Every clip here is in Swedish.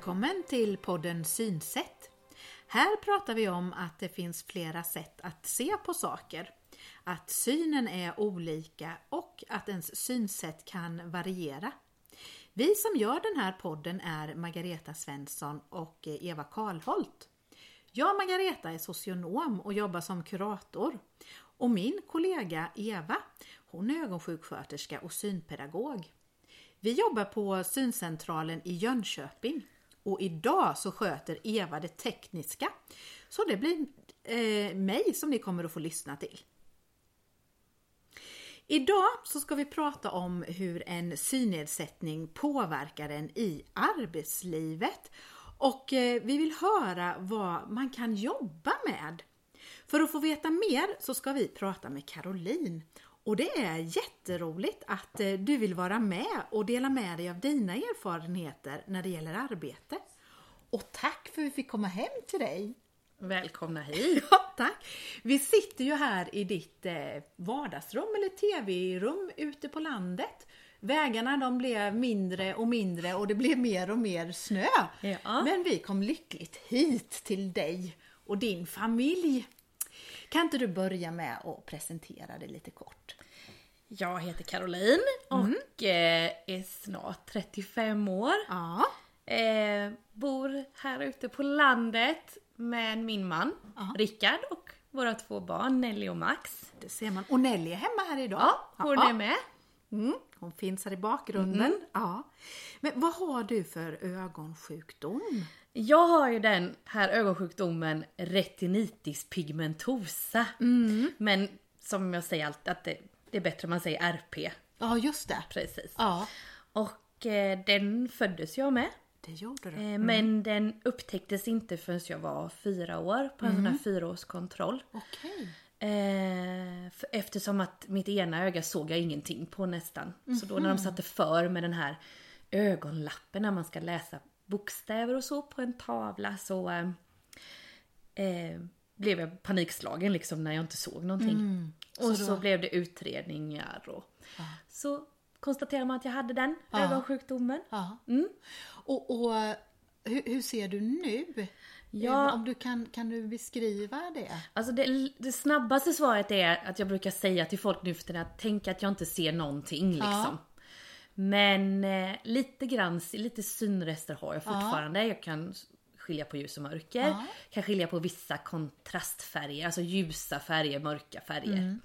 Välkommen till podden Synsätt. Här pratar vi om att det finns flera sätt att se på saker. Att synen är olika och att ens synsätt kan variera. Vi som gör den här podden är Margareta Svensson och Eva Karlholt. Jag, Margareta, är socionom och jobbar som kurator. Och min kollega Eva, hon är ögonsjuksköterska och synpedagog. Vi jobbar på syncentralen i Jönköping och idag så sköter Eva det tekniska. Så det blir eh, mig som ni kommer att få lyssna till. Idag så ska vi prata om hur en synnedsättning påverkar en i arbetslivet. Och eh, vi vill höra vad man kan jobba med. För att få veta mer så ska vi prata med Caroline. Och det är jätteroligt att eh, du vill vara med och dela med dig av dina erfarenheter när det gäller arbete. Och tack för att vi fick komma hem till dig! Välkomna hit! Ja, tack! Vi sitter ju här i ditt eh, vardagsrum eller tv-rum ute på landet. Vägarna de blev mindre och mindre och det blev mer och mer snö. Ja. Men vi kom lyckligt hit till dig och din familj. Kan inte du börja med att presentera dig lite kort? Jag heter Caroline och eh, är snart 35 år. Ja. Eh, bor här ute på landet med min man Ja. Rickard och våra två barn Nelly och Max. Det ser man. Och Nelly är hemma här idag. Ja, hon Ja. är med. Mm, hon finns här i bakgrunden. Ja. Men vad har du för ögonsjukdom? Jag har ju den här ögonsjukdomen retinitis pigmentosa. Men som jag säger alltid att det, det är bättre om man säger RP. Ja, just det. Precis. Ja, Och eh, den föddes jag med. det gjorde du. Eh, Men den upptäcktes inte förrän jag var fyra år på en sån här fyraårskontroll. Okej. Eh, eftersom att mitt ena öga såg jag ingenting på nästan. Så då när de satte för med den här ögonlappen när man ska läsa bokstäver och så på en tavla så eh, eh, blev jag panikslagen liksom när jag inte såg någonting. Och så, blev det utredningar och så konstaterade man att jag hade den ögonsjukdomen. Ja. Mm. Och, och hur, hur ser du nu? Ja. Eh, Om du kan, kan du beskriva det? Alltså det, det snabbaste svaret är att jag brukar säga till folk nu för tiden att tänk att jag inte ser någonting liksom. Men eh, lite grann, lite synrester har jag fortfarande. Jag kan skilja på ljus och mörker. Ja. Kan skilja på vissa kontrastfärger, alltså ljusa färger, mörka färger.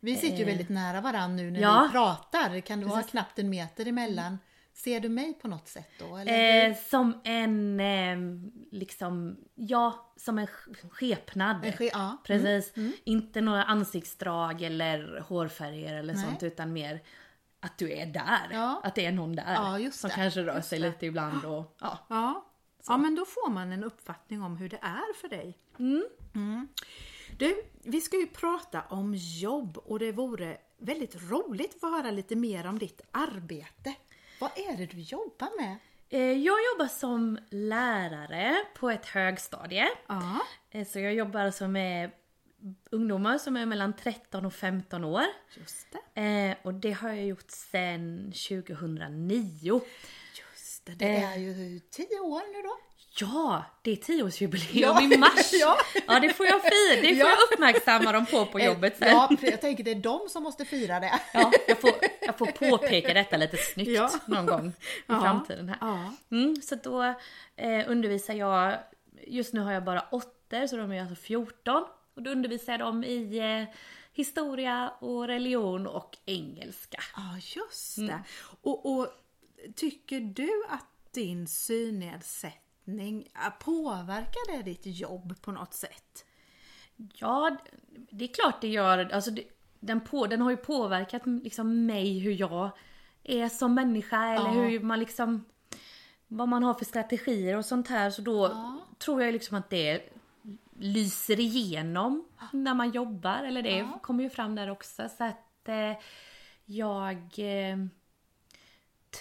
Vi sitter ju väldigt nära varandra nu när ja. vi pratar. Kan det vara knappt en meter emellan. Ser du mig på något sätt då? Eller? Eh, som en, eh, liksom, ja, som en sk- skepnad. En ske- ja. Precis. Inte några ansiktsdrag eller hårfärger eller Nej. sånt utan mer att du är där. Ja. Att det är någon där. Ja, som det. kanske rör Just sig det. lite ibland och ja. Ja. ja, men då får man en uppfattning om hur det är för dig. Mm. Du, vi ska ju prata om jobb och det vore väldigt roligt att få höra lite mer om ditt arbete. Vad är det du jobbar med? Eh, jag jobbar som lärare på ett högstadie. Ja. Eh, så jag jobbar alltså med ungdomar som är mellan 13 och 15 år. Just det. Eh, och det har jag gjort sedan 2009. Just det, det är ju tio år nu då. Ja, det är tioårsjubileum Ja, i mars! ja. ja, det får jag fira, det får Ja. jag uppmärksamma dem på på jobbet sen. Ja, jag tänker det är de som måste fira det. Ja, jag, får, jag får påpeka detta lite snyggt Ja. någon gång i Ja. framtiden här. Ja. Mm, så då eh, undervisar jag, just nu har jag bara åttor så de är alltså 14. Och då undervisar jag dem i eh, historia och religion och engelska. Ja, just det. Och, och tycker du att din synnedsättning, äh, påverkar det ditt jobb på något sätt? Ja, det är klart det gör. Alltså det, den, på, den har ju påverkat liksom mig hur jag är som människa eller Ja. hur man liksom vad man har för strategier och sånt här. Så då tror jag liksom att det lyser igenom när man jobbar eller det kommer ju fram där också. Så att eh, jag eh,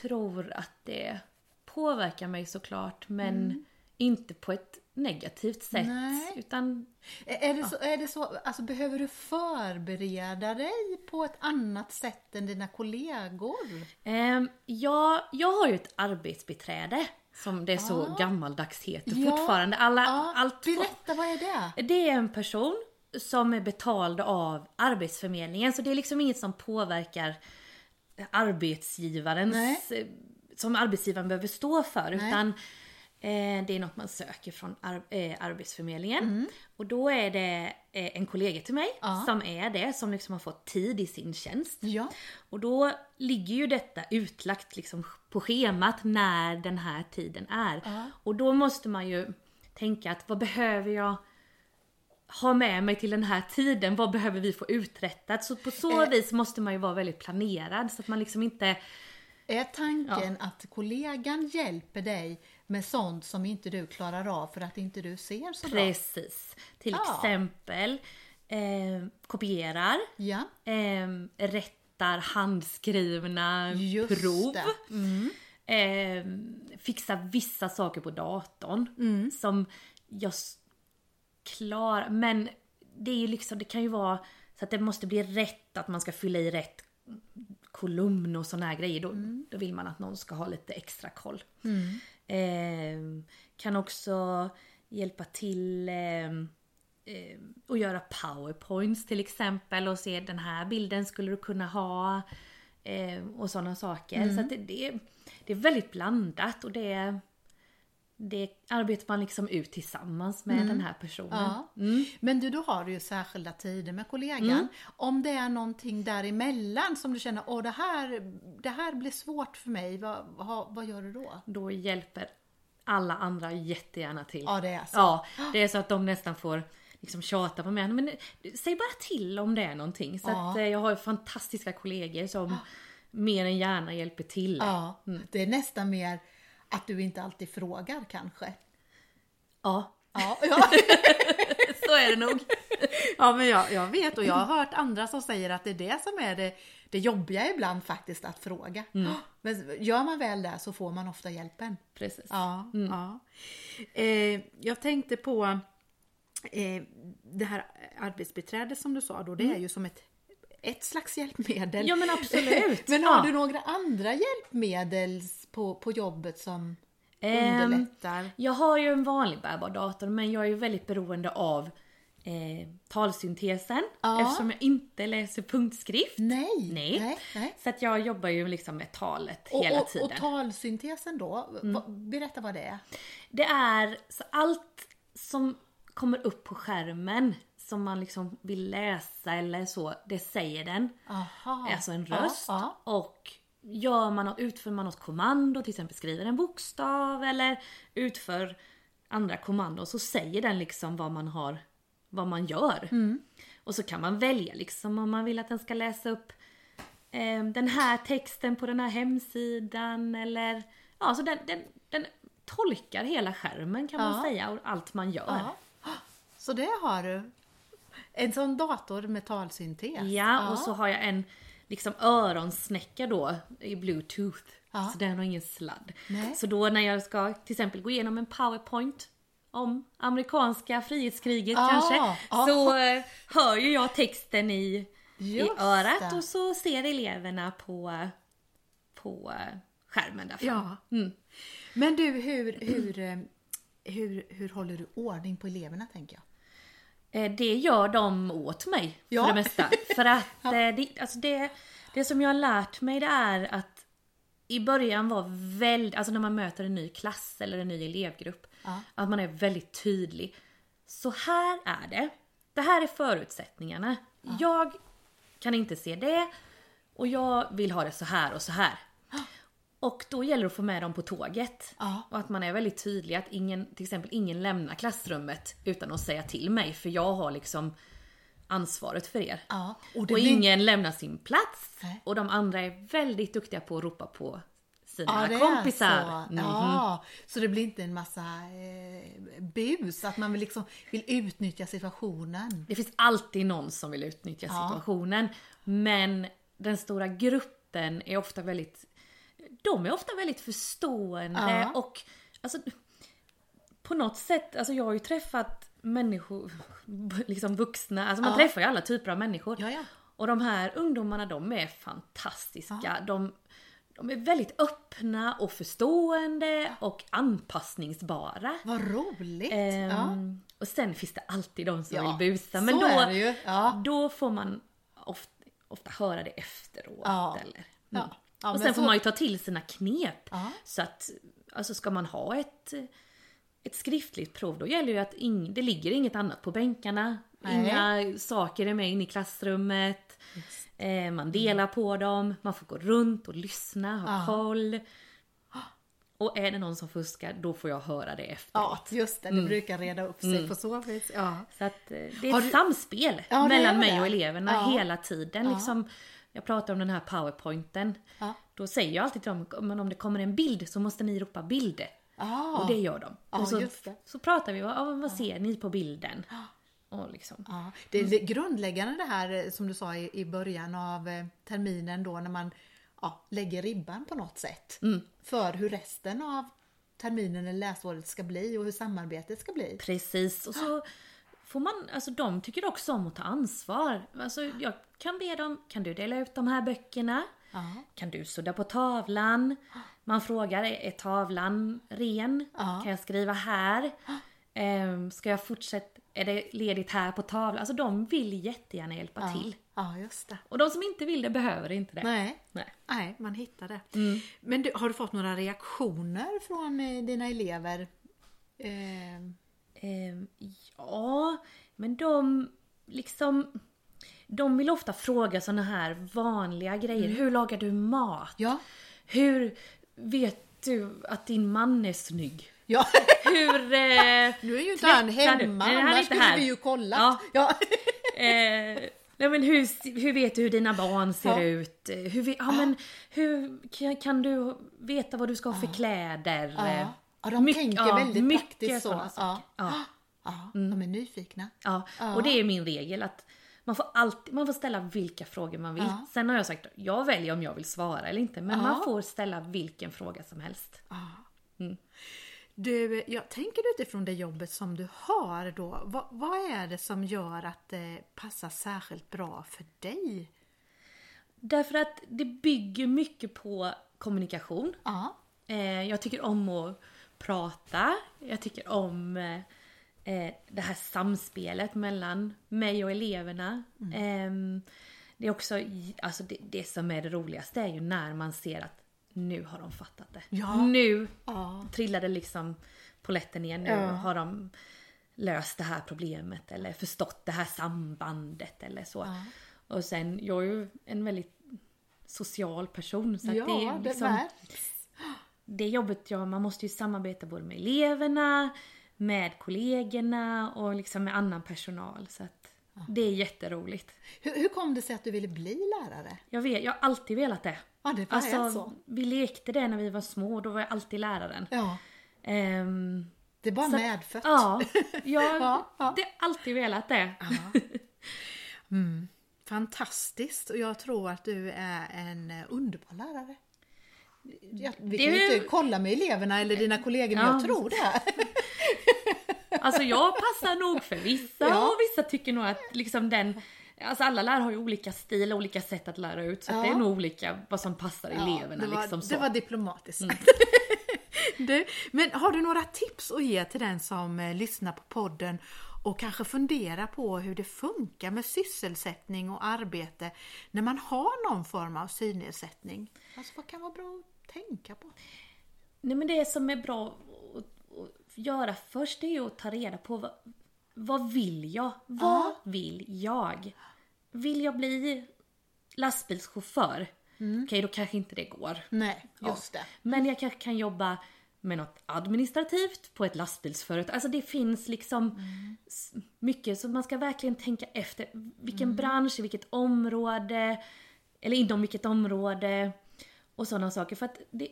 tror att det påverkar mig såklart men inte på ett negativt sätt. Nej. Utan Är det, så, är det så, alltså behöver du förbereda dig på ett annat sätt än dina kollegor? Ehm, jag, jag har ju ett arbetsbiträde som det så Ah. gammaldags heter Ja, fortfarande. Alla, Ja, allt, berätta, vad är det? det är en person som är betald av Arbetsförmedlingen så det är liksom inget som påverkar arbetsgivarens, Nej. som arbetsgivaren behöver stå för Nej. utan eh, det är något man söker från ar- eh, Arbetsförmedlingen. Mm. Och då är det eh, en kollega till mig Ja. som är det, som liksom har fått tid i sin tjänst. Ja. Och då ligger ju detta utlagt liksom på schemat när den här tiden är. Ja. Och då måste man ju tänka att vad behöver jag ha med mig till den här tiden? Vad behöver vi få uträttat? Så på så Eh. vis måste man ju vara väldigt planerad så att man liksom inte... Är tanken att kollegan hjälper dig med sånt som inte du klarar av för att inte du ser så bra? Precis. Till Ja. exempel eh, kopierar, Ja, eh, rättar handskrivna just prov. Mm. eh, fixa vissa saker på datorn Mm. som jag klarar. Men det är ju liksom, det kan ju vara så att det måste bli rätt, att man ska fylla i rätt kolumn och såna här grejer. Då, Mm. då vill man att någon ska ha lite extra koll. Eh, kan också hjälpa till eh, eh, att göra powerpoints till exempel och se den här bilden skulle du kunna ha. Och sådana saker. Så att det, det, är, det är väldigt blandat och det, det arbetar man liksom ut tillsammans med den här personen. Ja. Men du, då har du ju särskilda tider med kollegan. Mm. Om det är någonting däremellan som du känner, åh det här, det här blir svårt för mig, vad, vad, vad gör du då? Då hjälper alla andra jättegärna till. Ja, det är så. Ja, det är så att de nästan får liksom tjata på mig. Men säg bara till om det är någonting. Så Ja. att eh, jag har fantastiska kollegor som mer än gärna hjälper till. Ja, det är nästan mer att du inte alltid frågar kanske. Ja, Ja, ja. så är det nog. ja men jag, jag vet och jag har hört andra som säger att det är det som är det, det jobbiga ibland faktiskt att fråga. Men gör man väl det så får man ofta hjälpen. Precis. Ja, ja. Eh, jag tänkte på eh, det här arbetsbiträde som du sa då, det är ju som ett, ett slags hjälpmedel. Ja men absolut. Men har ja. du några andra hjälpmedel på, på jobbet som Ehm, underlättar? Jag har ju en vanlig bärbar dator men jag är ju väldigt beroende av eh, talsyntesen Ja. eftersom jag inte läser punktskrift. Nej, Nej. nej, nej. Så att jag jobbar ju liksom med talet Och, hela och, tiden. Mm. och talsyntesen då, vad- berätta vad det är. Det är så allt som kommer upp på skärmen som man liksom vill läsa eller så, det säger den. Aha. Alltså en Ja, röst. ja. Och gör man, något- utför man något kommando, till exempel skriver en bokstav eller utför andra kommandon så säger den liksom vad man har, vad man gör. Mm. Och så kan man välja liksom om man vill att den ska läsa upp eh, den här texten på den här hemsidan eller ja, så den, den, den tolkar hela skärmen kan man Ja. säga och allt man gör. Ja. Så det har du. En sån dator med talsyntes. Ja, och så har jag en liksom öronsnäcka då i bluetooth. Ja. Så den har ingen sladd. Nej. Så då när jag ska till exempel gå igenom en powerpoint om amerikanska frihetskriget Ja, kanske. ja. Så eh, hör ju jag texten i, i örat det. och så ser eleverna på, på eh, skärmen där framme. Ja. Mm. Men du, hur, hur, eh, hur, hur håller du ordning på eleverna tänker jag? Eh, Det gör de åt mig Ja. för det mesta. För att eh, det, alltså det, det som jag har lärt mig det är att i början var väldigt, alltså när man möter en ny klass eller en ny elevgrupp, Ja. att man är väldigt tydlig. Så här är det. Det här är förutsättningarna. Jag kan inte se det och jag vill ha det så här och så här. Och då gäller det att få med dem på tåget. Ja. Och att man är väldigt tydlig att ingen, till exempel ingen lämnar klassrummet utan att säga till mig för jag har liksom ansvaret för er. Ja, Och, och det blir- ingen lämnar sin plats. Nej. Och de andra är väldigt duktiga på att ropa på sina Ja, kompisar. så. Mhm. Ja, så det blir inte en massa eh, bus, att man vill, liksom, vill utnyttja situationen. Det finns alltid någon som vill utnyttja Ja. situationen. Men den stora gruppen är ofta väldigt De är ofta väldigt förstående Ja. och alltså, På något sätt, alltså jag har ju träffat människor, liksom vuxna, alltså man Ja. träffar ju alla typer av människor. Ja. Och de här ungdomarna de är fantastiska. De, de är väldigt öppna och förstående och anpassningsbara. Vad roligt! Ehm, Och sen finns det alltid de som vill busa. Men då, då får man ofta, ofta höra det efteråt. Eller. Mm. Ja, och sen får så- man ju ta till sina knep. Ja. Så att, alltså ska man ha ett, ett skriftligt prov, då gäller ju att ing, det ligger inget annat på bänkarna. Nej. Inga saker är med in i klassrummet. Eh, man delar på dem, man får gå runt och lyssna, ha Ja. koll. Och är det någon som fuskar, då får jag höra det efteråt. Ja, just det. Det brukar reda upp sig på så vis. Ja. Så att eh, det är Har ett du- samspel Ja, mellan mig och eleverna Ja. hela tiden. Liksom, jag pratar om den här powerpointen. Ja. Då säger jag alltid till dem, men om det kommer en bild så måste ni ropa bild. Ah. Och det gör de. Ja, och så, så pratar vi, ja, vad ser ni på bilden? Och liksom. Ja, det är det grundläggande det här eh, som du sa i, i början av eh, terminen då när man lägger ribban på något sätt. För hur resten av terminen eller läsåret ska bli och hur samarbetet ska bli. Precis. Och så får man, alltså de tycker också om att ta ansvar. Alltså jag kan be dem, kan du dela ut de här böckerna? Ja. Kan du sudda på tavlan? Man frågar, är tavlan ren? Ja. Kan jag skriva här? Ehm, ska jag fortsätta, är det ledigt här på tavlan? Alltså de vill jättegärna hjälpa till. Ja, just det. Och de som inte vill det behöver inte det. Nej. Nej. Nej, man hittar det. Men du, har du fått några reaktioner från eh, dina elever? Eh, ja, men de liksom... De vill ofta fråga såna här vanliga grejer. Hur lagar du mat? ja. Hur vet du att din man är snygg? ja. Hur... Eh, Nu är ju inte han hemma, Nej, han annars skulle här. vi ju kollat. Ja. Ja. Eh, nej men hur, hur vet du hur dina barn ser Ja. ut? Eh, Hur, ja, men hur kan, kan du veta vad du ska ha för kläder? Ja. De Mycket- tänker ja, väldigt mycket praktiskt så. sådana Ja. saker. Ja. Ja, de är nyfikna. Ja, och det är min regel att man får, alltid, man får ställa vilka frågor man vill. Sen har jag sagt jag väljer om jag vill svara eller inte. Men man får ställa vilken fråga som helst. Du, jag tänker utifrån det jobbet som du har då, vad, vad är det som gör att det passar särskilt bra för dig? Därför att det bygger mycket på kommunikation. Ja, Eh, jag tycker om att prata. Jag tycker om eh, eh, det här samspelet mellan mig och eleverna. Ehm, det är också, alltså det, det som är det roligaste är ju när man ser att nu har de fattat det. Ja. Nu ja, trillade liksom poletten ner. Nu Ja. har de löst det här problemet eller förstått det här sambandet eller så. Ja. Och sen, jag är ju en väldigt social person så ja det är det liksom märks. Det jobbet jag man måste ju samarbeta både med eleverna, med kollegorna och liksom med annan personal. Så att det är jätteroligt. Hur, hur kom det sig att du ville bli lärare? Jag, vet, jag har alltid velat det. Ja, det var Alltså, så. vi lekte det när vi var små, då var jag alltid läraren. Ja, Ehm, det är bara Så- medfött. ja, jag Ja, ja. har alltid velat det. Fantastiskt och jag tror att du är en underbar lärare. Ja, vi Det kan ju inte kolla med eleverna eller dina kollegor men Ja. jag tror det. Alltså jag passar nog för vissa Ja. och vissa tycker nog att liksom den Alltså alla lärare har ju olika stil och olika sätt att lära ut så Ja. det är nog olika vad som passar eleverna det, var, liksom så. det var diplomatiskt sagt. du, men har du några tips att ge till den som eh, lyssnar på podden och kanske funderar på hur det funkar med sysselsättning och arbete när man har någon form av synnedsättning? Alltså vad kan vara bra tänka på? Nej men det som är bra att, att göra först är ju att ta reda på vad, vad vill jag? Vad vill jag? Vill jag bli lastbilschaufför? Okej, då kanske inte det går. Nej, just det. Men jag kanske kan jobba med något administrativt på ett lastbilsföretag. Alltså det finns liksom s- mycket så man ska verkligen tänka efter vilken bransch, i vilket område, eller inom vilket område och sådana saker. För att det,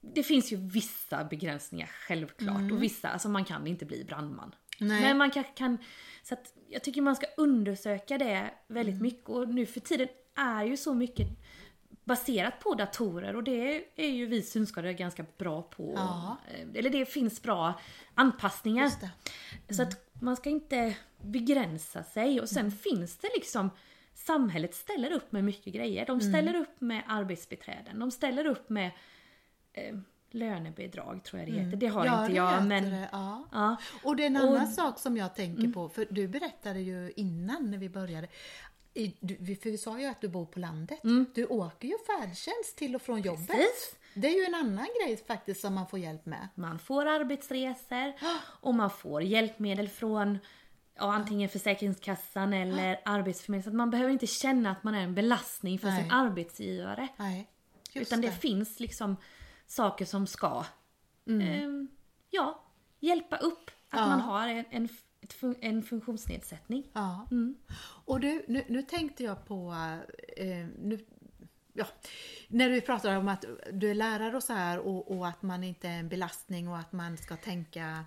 det finns ju vissa begränsningar självklart och vissa, alltså man kan inte bli brandman. Nej. Men man kanske kan, så att jag tycker man ska undersöka det väldigt Mm. mycket och nu för tiden är ju så mycket baserat på datorer och det är ju vi synskadade ganska bra på. Ja. Eh, Eller det finns bra anpassningar. Det. Så att man ska inte begränsa sig och sen Mm. finns det liksom samhället ställer upp med mycket grejer. De ställer upp med arbetsbiträden, de ställer upp med eh, lönebidrag tror jag det heter. Det har Ja, inte jag men... det, ja. Ja. Och det är en Och- Mm. annan sak som jag tänker på, för du berättade ju innan när vi började. I, du, för vi sa ju att du bor på landet. Du åker ju färdtjänst till och från jobbet. Mm. Precis. Det är ju en annan grej faktiskt som man får hjälp med. Man får arbetsresor och man får hjälpmedel från ja, antingen Försäkringskassan eller Arbetsförmedlingen. Så att man behöver inte känna att man är en belastning för Nej. sin arbetsgivare. Nej, Utan det. det. finns liksom saker som ska ehm, ja, hjälpa upp att Ja. man har en, en, en funktionsnedsättning. Ja. Mm. Och du, nu, nu tänkte jag på, eh, nu, ja, när du pratar om att du är lärare och så här och, och att man inte är en belastning och att man ska tänka,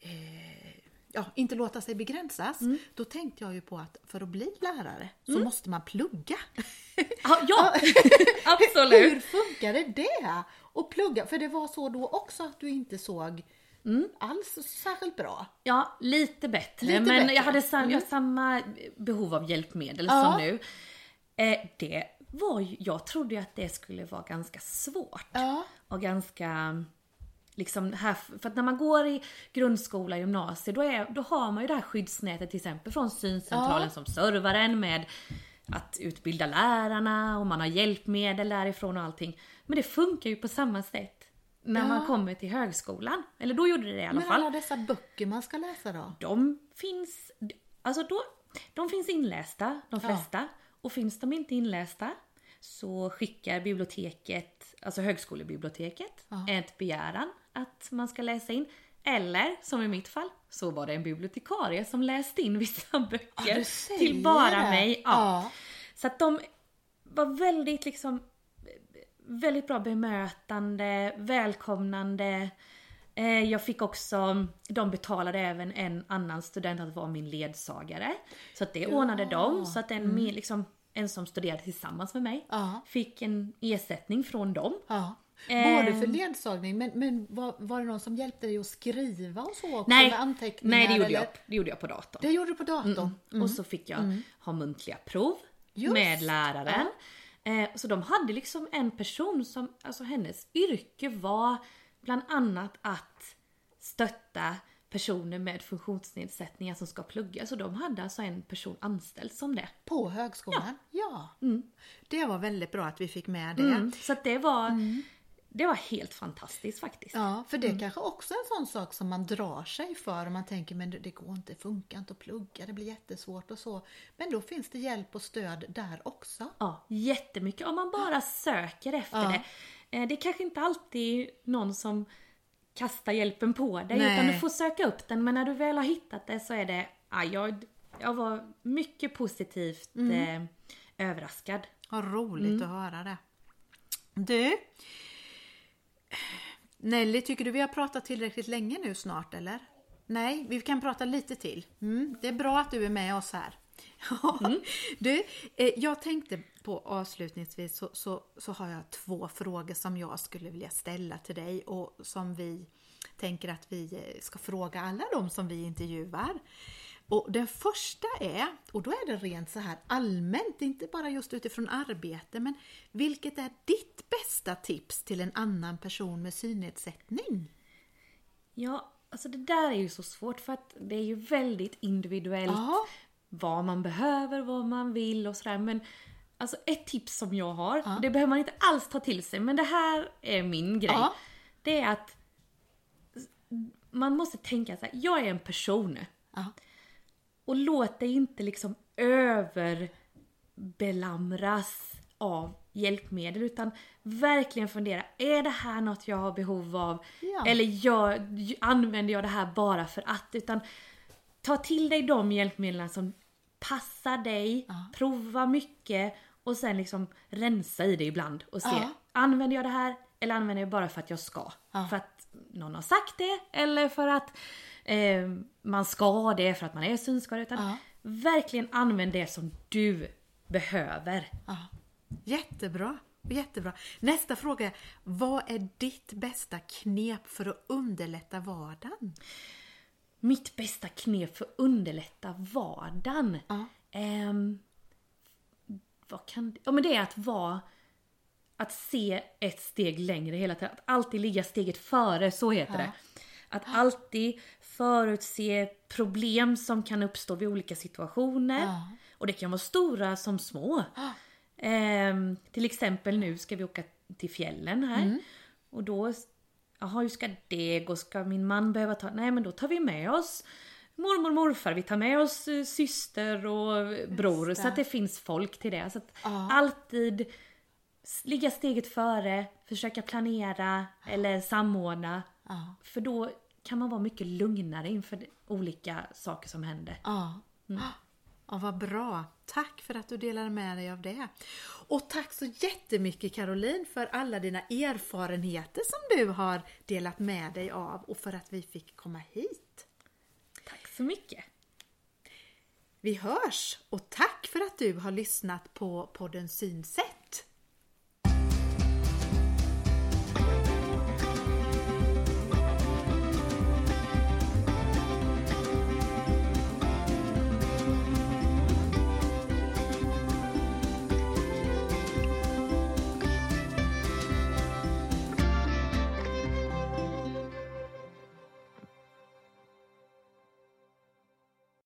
eh, ja, inte låta sig begränsas. Mm. Då tänkte jag ju på att för att bli lärare så måste man plugga. Ja, ja Hur absolut! funkade det? Och plugga, för det var så då också att du inte såg Mm. alls särskilt bra. Ja, lite bättre. Lite men bättre. Mm. jag hade sam- jag har samma behov av hjälpmedel Ja. som nu. Eh, det var ju, jag trodde ju att det skulle vara ganska svårt. Ja. Och ganska, liksom här, för att när man går i grundskola, gymnasiet, då, är, då har man ju det här skyddsnätet till exempel från syncentralen Ja. som servar en med att utbilda lärarna och man har hjälpmedel därifrån och allting. Men det funkar ju på samma sätt när Ja. man kommer till högskolan. Eller då gjorde det det i alla Men fall alla dessa böcker man ska läsa då? de finns, alltså då, de finns inlästa, de Ja. flesta. Och finns de inte inlästa så skickar biblioteket, alltså högskolebiblioteket, Ja. ett begäran att man ska läsa in. Eller, som i mitt fall, så var det en bibliotekarie som läste in vissa böcker säger till bara mig. Ja. Ja. Så att de var väldigt liksom väldigt bra bemötande, välkomnande. Eh, Jag fick också, de betalade även en annan student att vara min ledsagare. Så att det ordnade de. Så att en, mer liksom, en som studerade tillsammans med mig Ja. fick en ersättning från dem. Ja. Eh. Både för ledsagning, men, men var, var det någon som hjälpte dig att skriva och så också? Nej, med anteckningar? nej det, gjorde eller? jag, det gjorde jag på datorn. Det gjorde du på datorn? Och så fick jag ha muntliga prov Just, med läraren. Eh, så de hade liksom en person som, alltså hennes yrke var bland annat att stötta personer med funktionsnedsättningar som ska plugga. Så de hade alltså en person anställd som det. På högskolan? Ja. Det var väldigt bra att vi fick med det. Mm. Så det var, det var helt fantastiskt faktiskt. Ja, för det kanske också är en sån sak som man drar sig för och man tänker men det, går inte, funkar inte att plugga, det blir jättesvårt och så. Men då finns det hjälp och stöd där också. Ja, jättemycket. Om man bara söker efter Ja. det. Eh, Det är kanske inte alltid någon som kastar hjälpen på dig Nej. utan du får söka upp den. Men när du väl har hittat det så är det, ja, jag, jag var mycket positivt Mm. eh, överraskad. Vad roligt Mm. att höra det. Du, Nelly, tycker du vi har pratat tillräckligt länge nu snart eller? Nej, vi kan prata lite till. Mm, det är bra att du är med oss här. Mm. Du, eh, jag tänkte på avslutningsvis så, så, så har jag två frågor som jag skulle vilja ställa till dig och som vi tänker att vi eh, ska fråga alla de som vi intervjuar. Och den första är, och då är det rent så här allmänt, inte bara just utifrån arbete, men vilket är ditt bästa tips till en annan person med synnedsättning? Ja, alltså det där är ju så svårt för att det är ju väldigt individuellt Ja. Vad man behöver, vad man vill och sådär. Men alltså ett tips som jag har, Ja. det behöver man inte alls ta till sig, men det här är min grej. Ja. Det är att man måste tänka så här, jag är en person. Ja. Och låt dig inte liksom överbelamras av hjälpmedel utan verkligen fundera, är det här något jag har behov av? Ja. Eller jag, använder jag det här bara för att? Utan ta till dig de hjälpmedlen som passar dig, Ja. prova mycket och sen liksom rensa i det ibland och se, Ja. använder jag det här eller använder jag bara för att jag ska? Ja. För att någon har sagt det eller för att eh, man ska det för att man är synskadad. Utan verkligen använd det som du behöver. Jättebra, jättebra. Nästa fråga är, vad är ditt bästa knep för att underlätta vardagen? Mitt bästa knep för att underlätta vardagen. Ja. Ehm, vad kan det, ja men det är att vara, att se ett steg längre hela tiden. Att alltid ligga steget före, så heter det. Att alltid förutse problem som kan uppstå vid olika situationer. Ja. Och det kan vara stora som små. Ehm, till exempel nu ska vi åka till fjällen här. Och då, jaha hur ska det gå? Ska min man behöva ta, nej men då tar vi med oss mormor och morfar, vi tar med oss eh, syster och bror så att det. finns folk till det. Så att Ja. alltid ligga steget före, försöka planera eller samordna. Ja. För då kan man vara mycket lugnare inför olika saker som händer. Ja. Ja, vad bra. Tack för att du delade med dig av det. Och tack så jättemycket Caroline för alla dina erfarenheter som du har delat med dig av och för att vi fick komma hit. Tack så mycket! Vi hörs och tack för att du har lyssnat på podden Synsätt.